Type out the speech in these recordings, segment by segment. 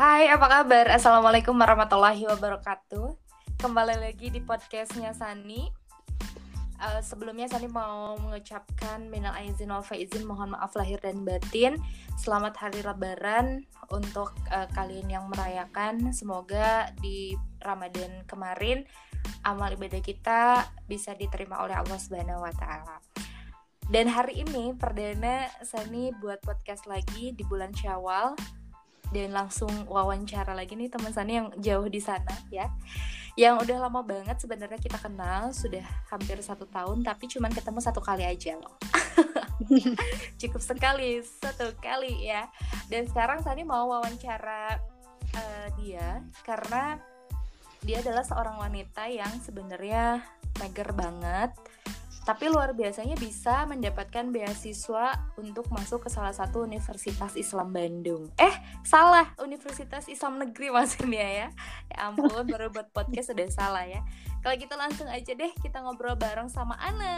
Hai, apa kabar? Assalamualaikum warahmatullahi wabarakatuh. Kembali lagi di podcastnya Sani. Uh, sebelumnya Sani mau mengucapkan minal aizin wal faizin, mohon maaf lahir dan batin. Selamat hari Lebaran untuk uh, kalian yang merayakan. Semoga di Ramadan kemarin amal ibadah kita bisa diterima oleh Allah Subhanahu wa taala. Dan hari ini perdana Sani buat podcast lagi di bulan Syawal dan langsung wawancara lagi nih teman Sani yang jauh di sana ya. Yang udah lama banget sebenarnya kita kenal sudah hampir satu tahun tapi cuman ketemu satu kali aja loh. Cukup sekali satu kali ya. Dan sekarang Sani mau wawancara uh, dia karena dia adalah seorang wanita yang sebenarnya mager banget tapi luar biasanya bisa mendapatkan beasiswa untuk masuk ke salah satu universitas Islam Bandung. Eh, salah, Universitas Islam Negeri maksudnya ya. Ya ampun, baru buat podcast sudah salah ya. Kalau gitu langsung aja deh kita ngobrol bareng sama Ana.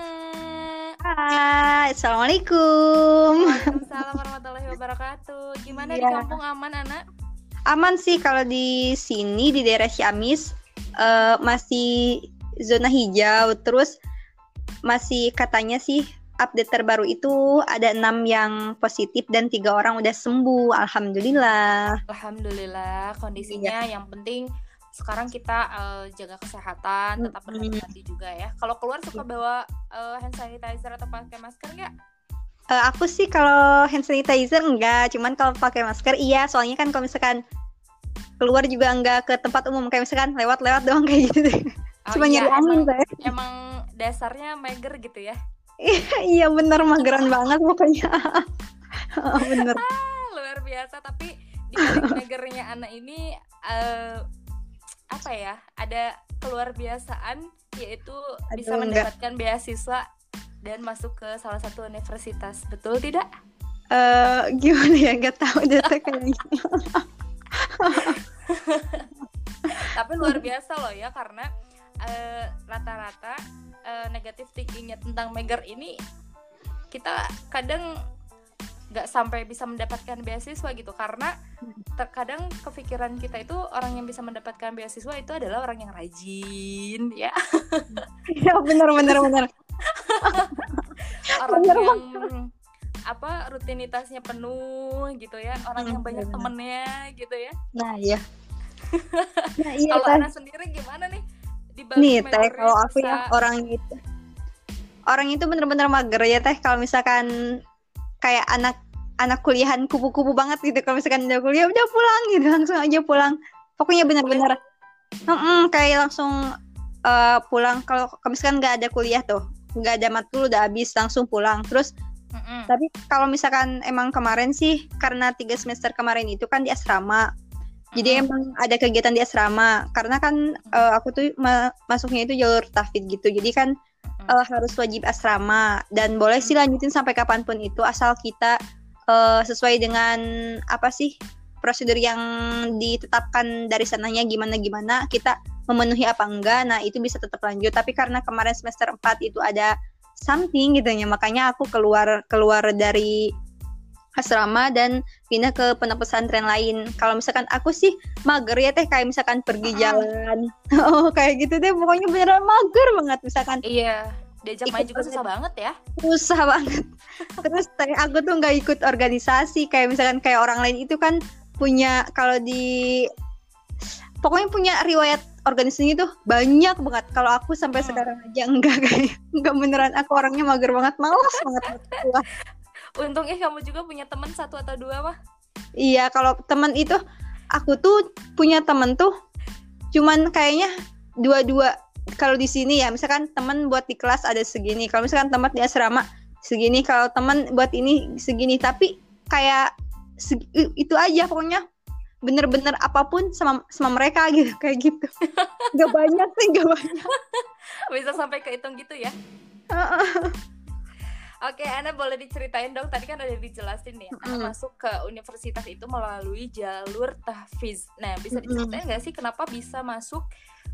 Hai, Assalamualaikum. Waalaikumsalam warahmatullahi wabarakatuh. Gimana ya. di kampung aman, Ana? Aman sih kalau di sini di daerah Ciamis uh, masih zona hijau. Terus masih katanya sih update terbaru itu ada enam yang positif dan tiga orang udah sembuh. Alhamdulillah. Alhamdulillah kondisinya iya. yang penting sekarang kita uh, jaga kesehatan tetap berhati-hati juga ya. Kalau keluar suka bawa uh, hand sanitizer atau pakai masker nggak? Uh, aku sih kalau hand sanitizer enggak cuman kalau pakai masker iya. Soalnya kan kalau misalkan keluar juga enggak ke tempat umum. Kayak misalkan lewat-lewat doang kayak gitu. Oh, cuma iya, nyari angin emang, emang dasarnya mager gitu ya? Iya bener mageran banget pokoknya. Bener. Ah, luar biasa. Tapi di magernya anak ini uh, apa ya ada keluar biasaan yaitu Aduh, bisa mendapatkan enggak. beasiswa dan masuk ke salah satu universitas. Betul tidak? Uh, gimana ya? Nggak tahu deh kayaknya tapi luar biasa loh ya karena eh, rata-rata uh, uh, negatif thinkingnya tentang Megar ini kita kadang nggak sampai bisa mendapatkan beasiswa gitu. Karena terkadang kepikiran kita itu orang yang bisa mendapatkan beasiswa itu adalah orang yang rajin ya. Ya benar benar benar. Orang bener, yang apa rutinitasnya penuh gitu ya. Orang yang banyak temennya gitu ya. Nah iya. Nah, iya kalau anak sendiri gimana nih nih teh kalau aku bisa... yang orang itu orang itu bener-bener mager ya teh. Kalau misalkan kayak anak anak kuliahan kupu-kupu banget gitu. Kalau misalkan udah kuliah udah pulang gitu. Langsung aja pulang. Pokoknya bener-bener mm -mm, kayak langsung uh, pulang. Kalau misalkan nggak ada kuliah tuh nggak ada matkul udah habis langsung pulang. Terus mm -mm. tapi kalau misalkan emang kemarin sih karena tiga semester kemarin itu kan di asrama jadi hmm. emang ada kegiatan di asrama karena kan uh, aku tuh ma masuknya itu jalur tahfidz gitu. Jadi kan uh, harus wajib asrama dan boleh sih lanjutin sampai kapan pun itu asal kita uh, sesuai dengan apa sih prosedur yang ditetapkan dari sananya gimana gimana kita memenuhi apa enggak. Nah, itu bisa tetap lanjut. Tapi karena kemarin semester 4 itu ada something gitu ya, makanya aku keluar keluar dari asrama dan pindah ke pondok pesantren lain. Kalau misalkan aku sih mager ya teh kayak misalkan pergi jalan. oh, kayak gitu deh pokoknya beneran mager banget misalkan. Iya. Diajak main juga susah banget ya. Susah banget. Terus teh aku tuh nggak ikut organisasi kayak misalkan kayak orang lain itu kan punya kalau di pokoknya punya riwayat organisasi itu banyak banget. Kalau aku sampai hmm. sekarang aja enggak kayak enggak beneran aku orangnya mager banget, malas banget untungnya kamu juga punya teman satu atau dua mah. Iya kalau teman itu aku tuh punya temen tuh cuman kayaknya dua-dua. Kalau di sini ya misalkan teman buat di kelas ada segini kalau misalkan tempat di asrama segini kalau teman buat ini segini. Tapi kayak segi, itu aja pokoknya. Bener-bener apa pun sama sama mereka gitu kayak gitu. Nggak banyak sih nggak banyak. Bisa sampai kehitung gitu ya Oke, Ana boleh diceritain dong. Tadi kan udah dijelasin ya, mm. Masuk ke universitas itu melalui jalur tahfiz. Nah, bisa diceritain nggak sih kenapa bisa masuk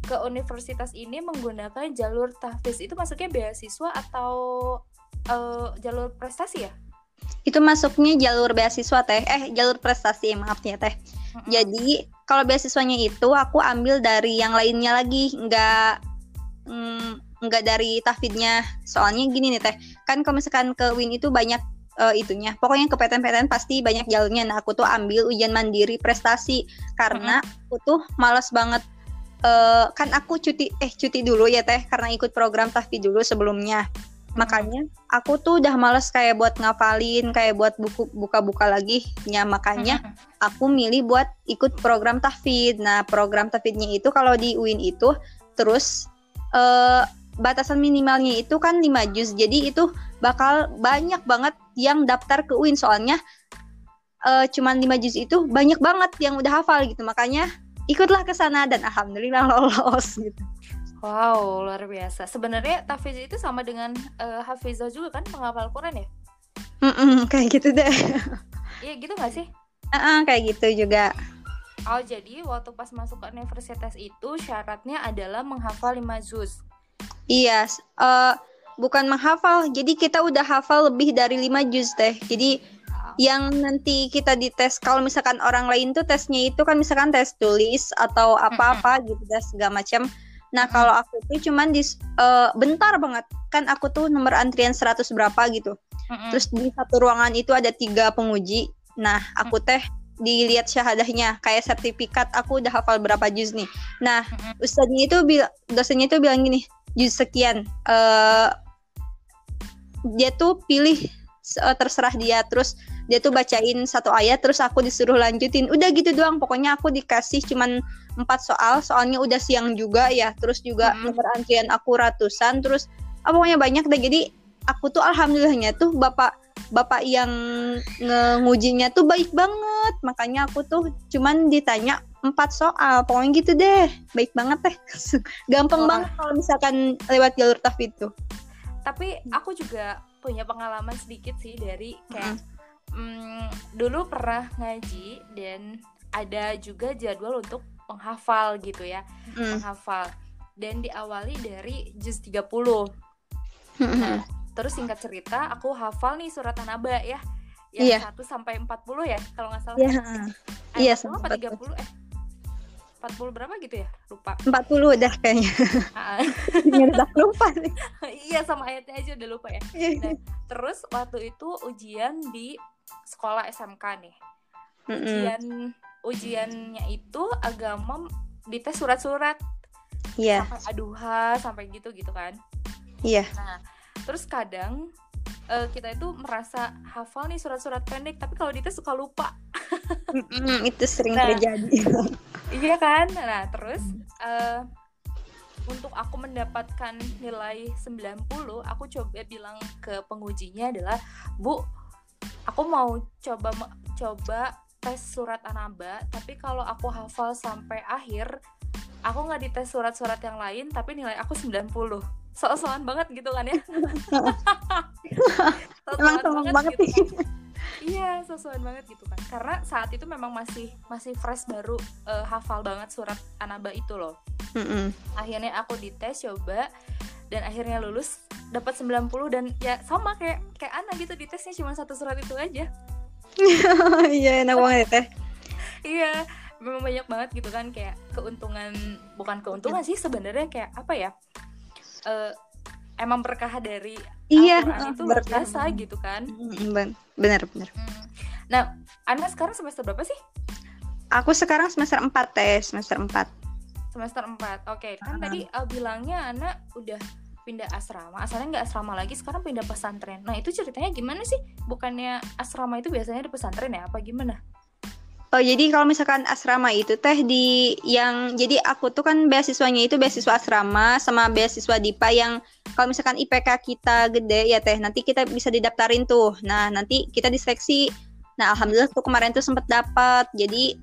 ke universitas ini menggunakan jalur tahfiz? Itu masuknya beasiswa atau uh, jalur prestasi ya? Itu masuknya jalur beasiswa teh. Eh, jalur prestasi maafnya teh. Mm-hmm. Jadi kalau beasiswanya itu aku ambil dari yang lainnya lagi, nggak mm, nggak dari tahfidnya. Soalnya gini nih teh, kan kalau misalkan ke Win itu banyak uh, itunya. Pokoknya ke PTN-PTN pasti banyak jalurnya. Nah, aku tuh ambil ujian mandiri prestasi karena mm-hmm. aku tuh malas banget uh, kan aku cuti eh cuti dulu ya teh karena ikut program tahfidz dulu sebelumnya. Makanya aku tuh udah males kayak buat ngafalin, kayak buat buku buka-buka lagi. Ya makanya aku milih buat ikut program tahfidz. Nah, program tahfidznya itu kalau di UIN itu terus uh, batasan minimalnya itu kan 5 juz. Jadi itu bakal banyak banget yang daftar ke UIN soalnya uh, cuman 5 juz itu banyak banget yang udah hafal gitu. Makanya ikutlah ke sana dan alhamdulillah lolos gitu. Wow, luar biasa. Sebenarnya Tafiz itu sama dengan uh, Hafizah juga kan penghafal Quran ya? Mm -mm, kayak gitu deh. Iya gitu gak sih? Uh -uh, kayak gitu juga. Oh, jadi waktu pas masuk ke universitas itu syaratnya adalah menghafal 5 juz. Iya, uh, bukan menghafal. Jadi kita udah hafal lebih dari 5 juz teh. Jadi yang nanti kita dites kalau misalkan orang lain tuh tesnya itu kan misalkan tes tulis atau apa-apa gitu dan segala macam Nah, kalau aku tuh cuman di uh, bentar banget. Kan aku tuh nomor antrian 100 berapa gitu. Terus di satu ruangan itu ada tiga penguji. Nah, aku teh dilihat syahadahnya kayak sertifikat aku udah hafal berapa juz nih. Nah, ustadznya itu dosennya itu bilang gini, sekian. Uh, dia tuh pilih uh, terserah dia. Terus dia tuh bacain satu ayat terus aku disuruh lanjutin. Udah gitu doang pokoknya aku dikasih cuman empat soal. Soalnya udah siang juga ya terus juga hmm. nomor antrian aku ratusan terus ah, pokoknya banyak deh. Jadi aku tuh alhamdulillahnya tuh bapak bapak yang ngujinya tuh baik banget. Makanya aku tuh cuman ditanya empat soal. Pokoknya gitu deh. Baik banget deh. Gampang oh. banget kalau misalkan lewat jalur taf itu. Tapi aku juga punya pengalaman sedikit sih dari kayak mm hmm, dulu pernah ngaji dan ada juga jadwal untuk penghafal gitu ya. Mm. penghafal dan diawali dari juz 30 nah terus singkat cerita aku hafal nih surat An-Naba ya. Yang yeah. 1 sampai 40 ya kalau nggak salah. Yeah. iya yeah, apa 30 eh 40 berapa gitu ya? Lupa. 40 udah kayaknya. udah lupa nih. iya sama ayatnya aja udah lupa ya. Iya. Nah, terus waktu itu ujian di sekolah SMK nih. Ujian mm -hmm. ujiannya itu agama dites surat-surat. Iya. Yeah. Sampai aduha sampai gitu gitu kan. Iya. Yeah. Nah, terus kadang uh, kita itu merasa hafal nih surat-surat pendek tapi kalau dites suka lupa. mm, itu sering nah, terjadi. iya kan nah terus uh, untuk aku mendapatkan nilai 90 aku coba bilang ke pengujinya adalah Bu aku mau coba coba tes surat anaba tapi kalau aku hafal sampai akhir aku nggak dites surat-surat yang lain tapi nilai aku 90 soal-soalan banget gitu kan ya. Soal-soalan banget, banget gitu kan. Iya sesuai banget gitu kan. Karena saat itu memang masih masih fresh baru uh, hafal banget surat anaba itu loh. Mm -hmm. akhirnya aku dites coba dan akhirnya lulus dapat 90 dan ya sama kayak kayak Ana gitu ditesnya cuma satu surat itu aja. Iya enak banget ya. Iya memang banyak banget gitu kan kayak keuntungan bukan keuntungan sih sebenarnya kayak apa ya uh, emang berkah dari iya, Al-Quran itu berkah. gitu kan? Benar benar hmm. nah Anda sekarang semester berapa sih? Aku sekarang semester 4 teh semester 4 semester 4 oke. Okay. kan uh-huh. tadi uh, bilangnya anak udah pindah asrama asalnya nggak asrama lagi sekarang pindah pesantren. Nah itu ceritanya gimana sih? Bukannya asrama itu biasanya di pesantren ya apa gimana Oh jadi kalau misalkan asrama itu teh di yang jadi aku tuh kan beasiswanya itu beasiswa asrama sama beasiswa DIPA yang kalau misalkan IPK kita gede ya teh nanti kita bisa didaftarin tuh. Nah nanti kita diseleksi. Nah alhamdulillah tuh kemarin tuh sempet dapat. Jadi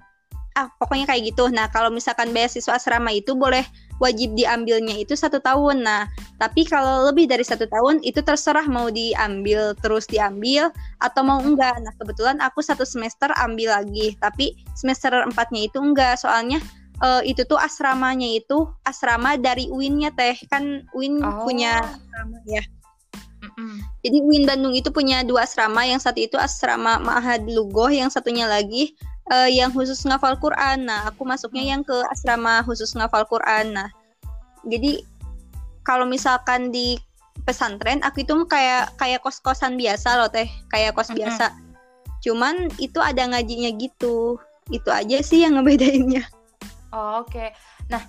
ah pokoknya kayak gitu. Nah kalau misalkan beasiswa asrama itu boleh wajib diambilnya itu satu tahun. Nah, tapi kalau lebih dari satu tahun itu terserah mau diambil terus diambil atau mau enggak. Nah, kebetulan aku satu semester ambil lagi, tapi semester empatnya itu enggak. Soalnya uh, itu tuh asramanya itu asrama dari UIN-nya teh kan UIN oh. punya asrama ya. Jadi Win Bandung itu punya dua asrama, yang satu itu asrama Ma'had Lugoh, yang satunya lagi uh, yang khusus ngafal Quran. Nah, aku masuknya yang ke asrama khusus ngafal Quran. Nah, jadi kalau misalkan di pesantren aku itu kayak kayak kos-kosan biasa loh teh, kayak kos mm -hmm. biasa. Cuman itu ada ngajinya gitu. Itu aja sih yang ngebedainnya. Oh, Oke. Okay. Nah,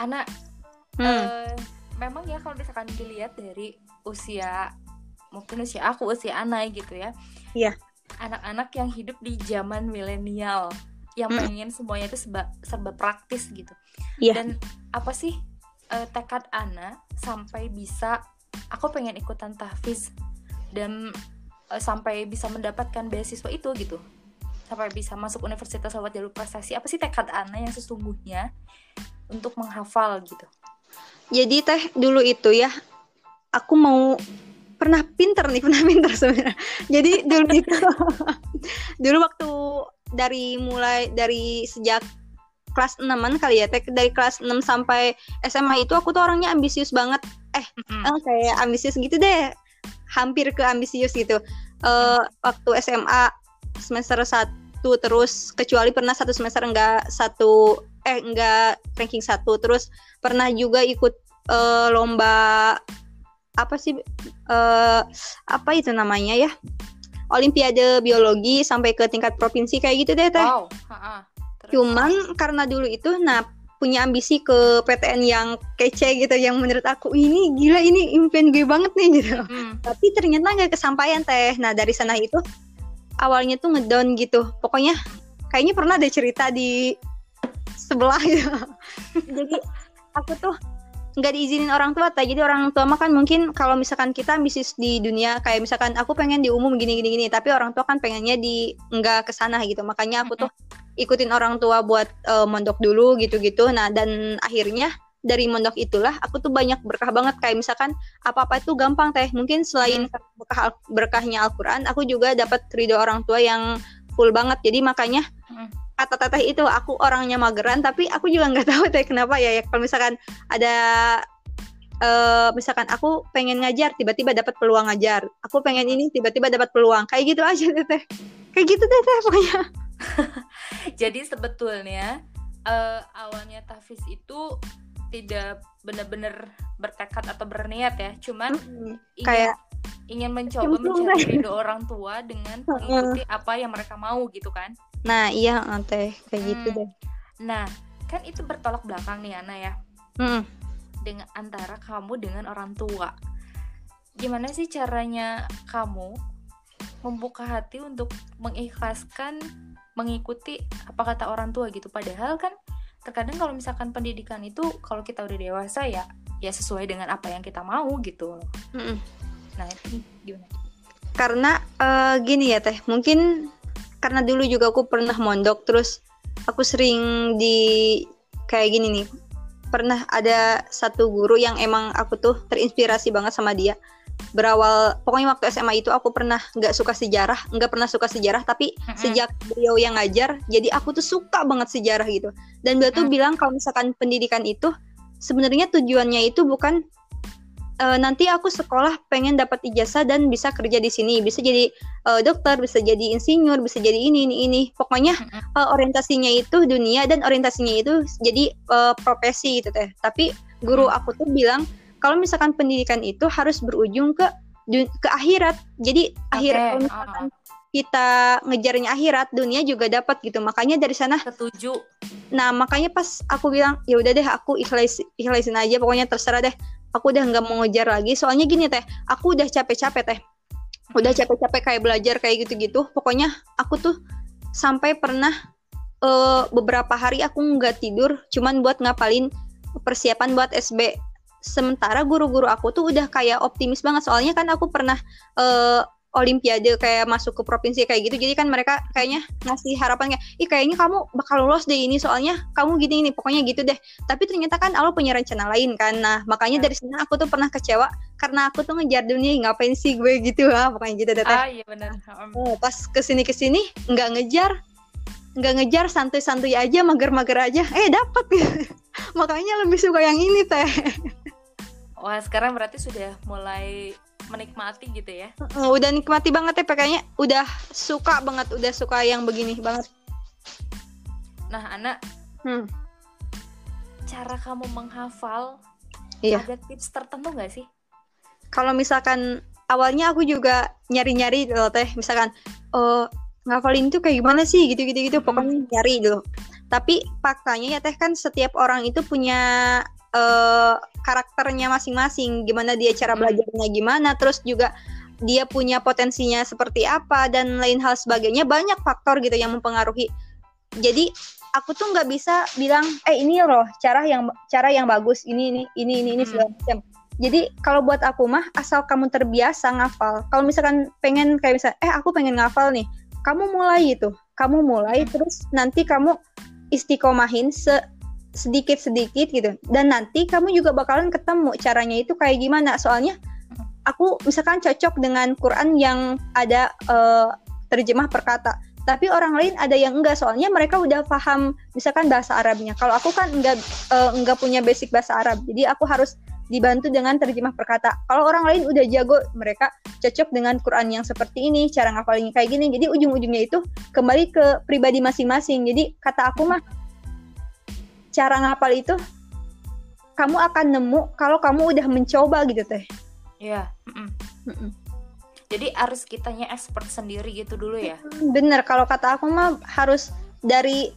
anak hmm. uh, memang ya kalau misalkan dilihat dari usia mungkin usia aku usia anak gitu ya iya anak-anak yang hidup di zaman milenial yang hmm. pengen semuanya itu serba, serba praktis gitu iya. dan apa sih uh, tekad Ana sampai bisa aku pengen ikutan tahfiz dan uh, sampai bisa mendapatkan beasiswa itu gitu sampai bisa masuk universitas lewat jalur prestasi apa sih tekad Ana yang sesungguhnya untuk menghafal gitu jadi teh dulu itu ya aku mau pernah pinter nih pernah pinter sebenarnya. Jadi dulu itu dulu waktu dari mulai dari sejak kelas 6 kali ya dari kelas 6 sampai SMA itu aku tuh orangnya ambisius banget. Eh mm -hmm. kayak ambisius gitu deh. Hampir ke ambisius gitu. Uh, waktu SMA semester 1 terus kecuali pernah satu semester enggak satu eh enggak ranking satu. Terus pernah juga ikut uh, lomba apa sih uh, apa itu namanya ya Olimpiade biologi sampai ke tingkat provinsi kayak gitu deh teh. Wow. Cuman karena dulu itu nah punya ambisi ke PTN yang kece gitu yang menurut aku ini gila ini impian gue banget nih gitu. Hmm. Tapi ternyata nggak kesampaian teh. Nah dari sana itu awalnya tuh ngedown gitu pokoknya kayaknya pernah ada cerita di sebelah gitu jadi aku tuh nggak diizinin orang tua tak jadi orang tua mah kan mungkin kalau misalkan kita bisnis di dunia kayak misalkan aku pengen di umum gini gini gini tapi orang tua kan pengennya di nggak ke sana gitu. Makanya aku tuh ikutin orang tua buat uh, mondok dulu gitu gitu nah dan akhirnya dari mondok itulah aku tuh banyak berkah banget. Kayak misalkan apa-apa itu gampang teh mungkin selain berkah berkahnya Al-Qur'an aku juga dapat ridho orang tua yang full banget. Jadi makanya. Kata teteh itu aku orangnya mageran tapi aku juga nggak tahu teh kenapa ya ya kalau misalkan ada uh, misalkan aku pengen ngajar tiba-tiba dapat peluang ngajar. Aku pengen ini tiba-tiba dapat peluang. Kayak gitu aja teh kayak gitu deh teh pokoknya. Jadi sebetulnya uh, awalnya Tafis itu tidak benar-benar bertekad atau berniat ya. Cuman hmm, ingin, kayak ingin mencoba mencari ridho orang tua dengan mengikuti apa yang mereka mau gitu kan nah iya teh. Kayak gitu hmm. gitu deh. Nah kan itu bertolak belakang nih Ana ya. Hmm. dengan antara kamu dengan orang tua. Gimana sih caranya kamu membuka hati untuk mengikhlaskan mengikuti apa kata orang tua gitu? Padahal kan terkadang kalau misalkan pendidikan itu kalau kita udah dewasa ya ya sesuai dengan apa yang kita mau gitu. Mm -mm. nah itu gimana? Karena uh, gini ya teh. Mungkin karena dulu juga aku pernah mondok terus aku sering di kayak gini nih pernah ada satu guru yang emang aku tuh terinspirasi banget sama dia berawal pokoknya waktu SMA itu aku pernah nggak suka sejarah nggak pernah suka sejarah tapi mm-hmm. sejak beliau yang ngajar jadi aku tuh suka banget sejarah gitu dan beliau mm-hmm. tuh bilang kalau misalkan pendidikan itu sebenarnya tujuannya itu bukan uh, nanti aku sekolah pengen dapat ijazah dan bisa kerja di sini bisa jadi uh, dokter bisa jadi insinyur bisa jadi ini ini ini pokoknya uh, orientasinya itu dunia dan orientasinya itu jadi uh, profesi gitu teh tapi guru aku tuh bilang kalau misalkan pendidikan itu harus berujung ke ke akhirat. Jadi okay. akhirat kalau misalkan uh. kita ngejarnya akhirat, dunia juga dapat gitu. Makanya dari sana setuju. Nah, makanya pas aku bilang, ya udah deh aku ikhlas ikhlasin aja pokoknya terserah deh. Aku udah nggak mau ngejar lagi. Soalnya gini teh, aku udah capek-capek teh. Udah capek-capek kayak belajar kayak gitu-gitu. Pokoknya aku tuh sampai pernah uh, beberapa hari aku nggak tidur cuman buat ngapalin persiapan buat SB sementara guru-guru aku tuh udah kayak optimis banget soalnya kan aku pernah uh, olimpiade kayak masuk ke provinsi kayak gitu jadi kan mereka kayaknya ngasih harapan kayak ih kayaknya kamu bakal lolos deh ini soalnya kamu gini ini pokoknya gitu deh. Tapi ternyata kan Allah punya rencana lain kan. Nah makanya dari sana aku tuh pernah kecewa karena aku tuh ngejar dunia ngapain sih gue? gitu ah pokoknya gitu deh ah iya benar oh, pas ke sini ke sini nggak ngejar nggak ngejar santuy-santuy aja mager-mager aja eh dapat makanya lebih suka yang ini teh. Wah sekarang berarti sudah mulai menikmati gitu ya. Uh, udah nikmati banget ya pakainya udah suka banget udah suka yang begini banget. Nah anak hmm. cara kamu menghafal Iya. ada tips tertentu nggak sih? Kalau misalkan awalnya aku juga nyari-nyari loh teh misalkan oh ngafalin itu kayak gimana sih? Gitu gitu gitu pokoknya nyari dulu tapi faktanya ya teh kan setiap orang itu punya uh, karakternya masing-masing. Gimana dia cara Hmm. belajarnya gimana terus juga dia punya potensinya seperti apa dan lain hal sebagainya. Banyak faktor gitu yang mempengaruhi. Jadi aku tuh nggak bisa bilang eh ini loh cara yang cara yang bagus. Ini ini ini ini ini Hmm. segala macam. Jadi kalau buat aku mah asal kamu terbiasa ngafal. Kalau misalkan pengen kayak misal eh aku pengen ngafal nih. Kamu mulai itu kamu mulai Hmm. terus nanti kamu istiqomahin se sedikit sedikit gitu. Dan nanti kamu juga bakalan ketemu caranya itu kayak gimana. Soalnya aku misalkan cocok dengan Quran yang ada eh, terjemah perkata tapi orang lain ada yang enggak. Soalnya mereka udah paham misalkan bahasa Arabnya. Kalau aku kan enggak eh, enggak punya basic bahasa Arab. Jadi aku harus dibantu dengan terjemah perkata kalau orang lain udah jago mereka cocok dengan Quran yang seperti ini cara ngafalinnya kayak gini. Jadi ujung-ujungnya itu kembali ke pribadi masing-masing. Jadi kata aku mah cara ngapal itu kamu akan nemu kalau kamu udah mencoba gitu teh Iya. mm-mm. Mm-mm. jadi harus kitanya expert sendiri gitu dulu ya bener kalau kata aku mah harus dari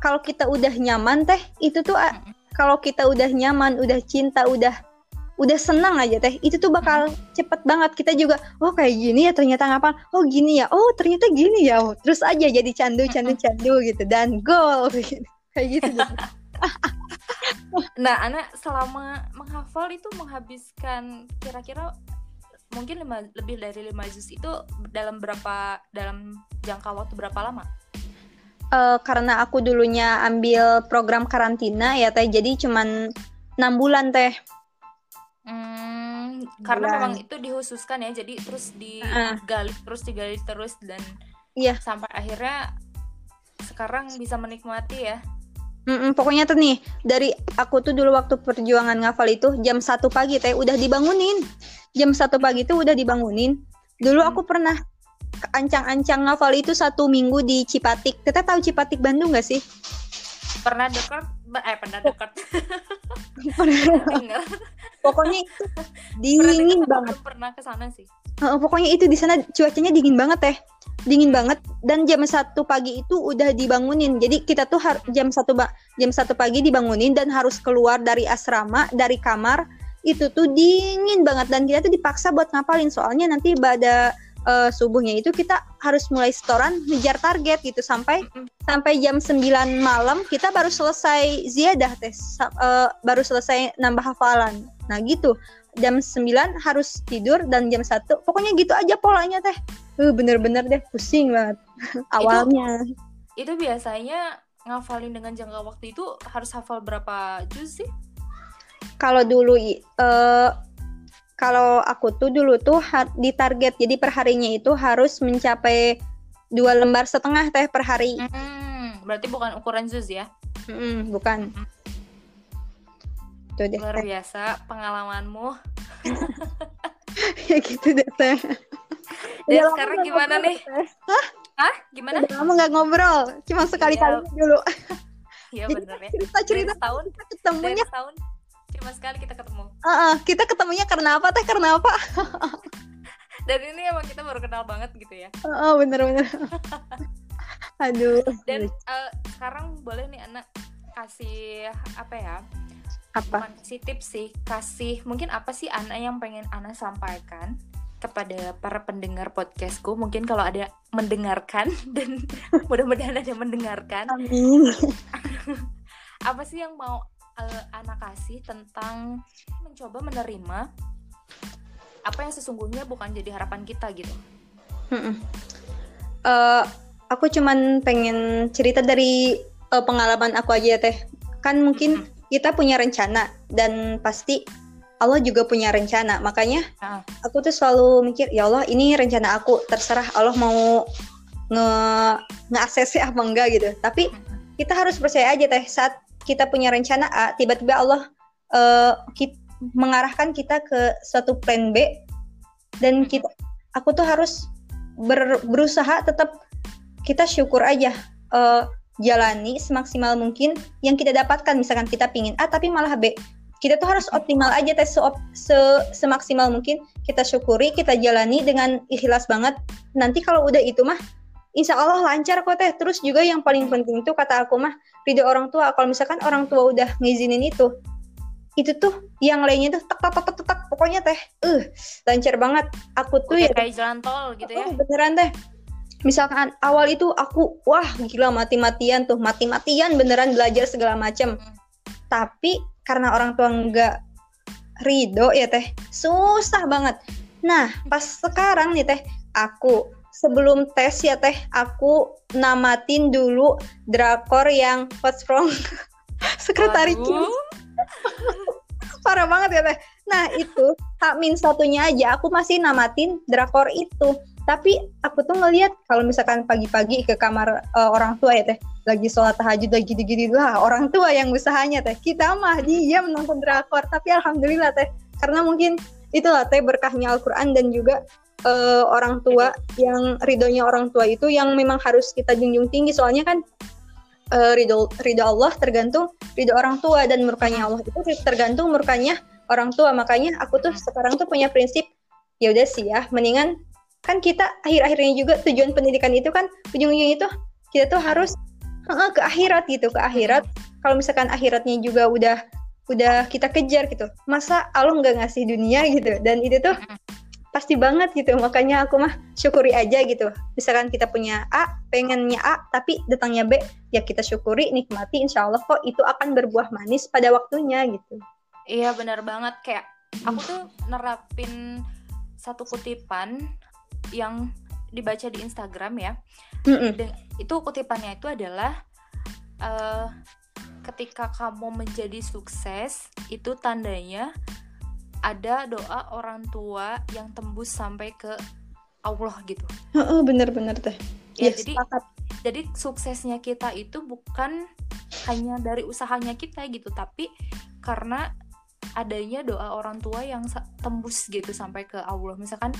kalau kita udah nyaman teh itu tuh a- Mm-mm. kalau kita udah nyaman udah cinta udah udah senang aja teh itu tuh bakal cepet banget kita juga oh kayak gini ya ternyata ngapa oh gini ya oh ternyata gini ya oh, terus aja jadi candu candu candu gitu dan goal kayak gitu deh. Nah, anak selama menghafal itu menghabiskan kira-kira mungkin lima, lebih dari lima juz itu dalam berapa dalam jangka waktu berapa lama? Eh, karena aku dulunya ambil program karantina ya teh jadi cuman enam bulan teh Hmm, karena Bulan. memang itu dihususkan ya, jadi terus digali terus digali terus dan Iya. sampai akhirnya sekarang bisa menikmati ya. Mm-mm, pokoknya tuh nih dari aku tuh dulu waktu perjuangan ngafal itu jam satu pagi teh udah dibangunin. Jam satu pagi tuh udah dibangunin. Dulu Hmm. aku pernah ancang-ancang ngafal itu satu minggu di Cipatik. Kita tahu Cipatik Bandung gak sih? Pernah dekat eh pernah dekat dengar. pokoknya itu Pernah dingin banget. pernah ke sana sih. Heeh, pokoknya itu di sana cuacanya dingin banget teh. Dingin banget. Dan jam satu pagi itu udah dibangunin. Jadi kita tuh jam satu jam satu pagi dibangunin dan harus keluar dari asrama dari kamar itu tuh dingin banget. Dan kita tuh dipaksa buat ngapalin. Soalnya nanti pada eh, subuhnya itu kita harus mulai setoran ngejar target gitu. Sampai Mm-mm. sampai jam 9 malam kita baru selesai ziyadah teh. Eh, baru selesai nambah hafalan. Nah gitu jam 9 harus tidur dan jam 1 pokoknya gitu aja polanya teh. Eh, bener-bener deh pusing banget. Awalnya. Itu biasanya ngafalin dengan jangka waktu itu harus hafal berapa juz sih? kalau dulu eh, kalau aku tuh dulu tuh di target jadi perharinya itu harus mencapai dua lembar setengah teh per hari. Hmm, berarti bukan ukuran juz ya? Mm-mm, bukan itu deh Luar biasa pengalamanmu. ya gitu deh teh lama sekarang gimana ngobrol, nih? Teh. Hah? Gimana? Udah lama nggak ngobrol cuma sekali-kali Iya. dulu Iya Jadi bener ya. cerita Dari cerita setahun, kita ketemunya setahun cuma sekali kita ketemu. Heeh, kita ketemunya karena apa teh karena apa Dan ini emang kita baru kenal banget gitu ya. oh bener-bener aduh Dan eh, sekarang boleh nih anak kasih apa ya? Apa? Bukan kasih tips sih, kasih mungkin apa sih anak yang pengen anak sampaikan kepada para pendengar podcastku? Mungkin kalau ada mendengarkan dan mudah-mudahan ada mendengarkan. Amin. Apa sih yang mau eh, anak kasih tentang mencoba menerima apa yang sesungguhnya bukan jadi harapan kita gitu. Eh, aku cuman pengen cerita dari eh, pengalaman aku aja ya teh. Kan mungkin kita punya rencana dan pasti Allah juga punya rencana. Makanya Ah. aku tuh selalu mikir ya Allah ini rencana aku. Terserah Allah mau nge nge apa enggak gitu. Tapi kita harus percaya aja teh. Saat kita punya rencana A tiba-tiba Allah eh, ki- mengarahkan kita ke suatu plan B. Dan kita aku tuh harus ber, berusaha tetap kita syukur aja. Uh, jalani semaksimal mungkin yang kita dapatkan. Misalkan kita pingin A tapi malah B. Kita tuh harus optimal aja tes se, se semaksimal mungkin kita syukuri kita jalani dengan ikhlas banget. Nanti kalau udah itu mah insya Allah lancar kok teh. Terus juga yang paling penting itu kata aku mah ridho orang tua. Kalau misalkan orang tua udah ngizinin itu itu tuh yang lainnya tuh tak tak tak tak, tak pokoknya teh uh lancar banget. Aku tuh Udah ya kayak jalan tol gitu ya. Oh, beneran teh misalkan awal itu aku wah gila mati-matian tuh. Mati-matian beneran belajar segala macam Hmm. tapi karena orang tua nggak ridho ya teh susah banget. Nah pas sekarang nih teh aku sebelum tes ya teh aku namatin dulu drakor yang What's Wrong sekretari Kim parah banget ya teh. Nah itu min satunya aja aku masih namatin drakor itu tapi aku tuh ngelihat kalau misalkan pagi-pagi ke kamar eh, orang tua ya teh lagi sholat tahajud lagi gitu-gitu lah orang tua yang usahanya teh. Kita mah diam nonton drakor tapi alhamdulillah teh. Karena mungkin itulah teh berkahnya Al-Quran dan juga eh, orang tua yang ridhonya orang tua itu yang memang harus kita junjung tinggi. Soalnya kan eh, ridho ridho Allah tergantung ridho orang tua dan murkanya Allah. Itu tergantung murkanya orang tua. Makanya aku tuh sekarang tuh punya prinsip ya udah sih ya mendingan kan kita akhir-akhirnya juga tujuan pendidikan itu kan ujung-ujungnya itu kita tuh harus heeh, ke akhirat gitu ke akhirat. Kalau misalkan akhiratnya juga udah udah kita kejar gitu masa Allah nggak ngasih dunia gitu? Dan itu tuh pasti banget gitu makanya aku mah syukuri aja gitu. Misalkan kita punya A pengennya A tapi datangnya B ya kita syukuri nikmati insya Allah kok itu akan berbuah manis pada waktunya gitu. Iya benar banget. Kayak aku tuh nerapin satu kutipan yang dibaca di Instagram ya. Dan itu kutipannya itu adalah eh, ketika kamu menjadi sukses itu tandanya ada doa orang tua yang tembus sampai ke Allah gitu. Heeh, bener-bener teh Ya, Ya, jadi sepakat. jadi suksesnya kita itu bukan hanya dari usahanya kita gitu, tapi karena adanya doa orang tua yang tembus gitu sampai ke Allah. Misalkan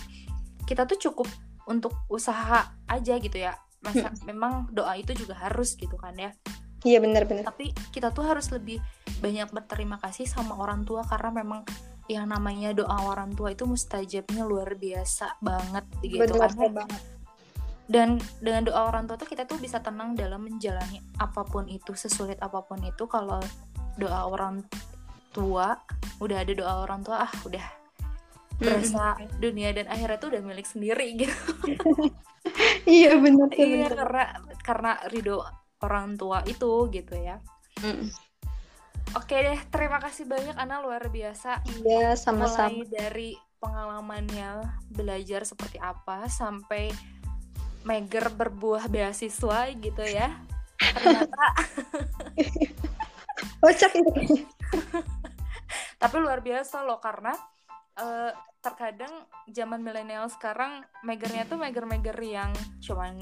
kita tuh cukup untuk usaha aja gitu ya. Masa memang doa itu juga harus gitu kan ya. iya bener-bener Tapi kita tuh harus lebih banyak berterima kasih sama orang tua karena memang yang namanya doa orang tua itu mustajabnya luar biasa banget gitu kan ya. banget. Dan dengan doa orang tua tuh kita tuh bisa tenang dalam menjalani apa pun itu sesulit apa pun itu. Kalau doa orang tua udah ada doa orang tua ah udah berasa dunia dan akhirat tuh udah milik sendiri gitu. Iya bener tuh iya bener. karena karena ridho orang tua itu gitu ya. Mm. oke deh terima kasih banyak Ana luar biasa. Iya sama-sama. Mulai dari pengalamannya belajar seperti apa sampai Meger berbuah beasiswa gitu ya. Ternyata kocak itu tapi luar biasa loh karena eh, terkadang zaman milenial sekarang megernya tuh meger-meger yang cuman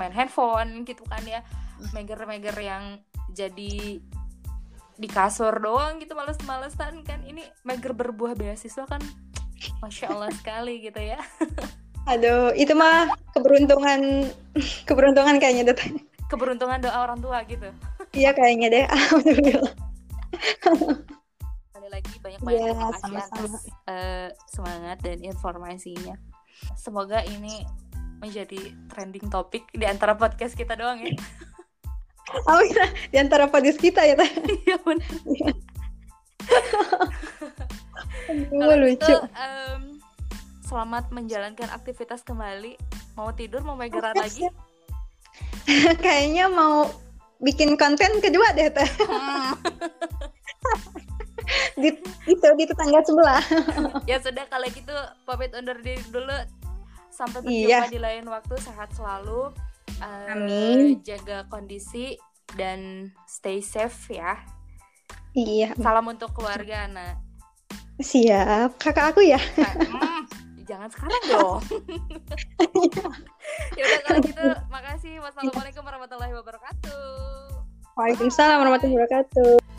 main handphone gitu kan ya. Meger-meger yang jadi di kasur doang gitu males-malesan kan. Ini meger berbuah beasiswa kan masya allah sekali gitu ya. Aduh itu mah keberuntungan keberuntungan kayaknya deh. Keberuntungan doa orang tua gitu. Iya kayaknya deh. Alhamdulillah lagi banyak-banyak Iya, terima kasih atas eh, semangat dan informasinya. Semoga ini menjadi trending topik di antara podcast kita doang ya. oh iya di antara podcast kita ya Iya benar. Kalau lucu gitu, em, selamat menjalankan aktivitas kembali. Mau tidur, mau megeran Oke, lagi? kayaknya mau bikin konten kedua deh teh di itu di tetangga sebelah ya sudah kalau gitu pamit undur diri dulu. Sampai berjumpa Iya. di lain waktu. Sehat selalu. Eh, Amin. Jaga kondisi dan stay safe ya. iya Salam untuk keluarga Ana. siap kakak aku ya Hmm, jangan sekarang dong. ya udah kalau gitu, makasih. Wassalamualaikum warahmatullahi wabarakatuh. Waalaikumsalam warahmatullahi wabarakatuh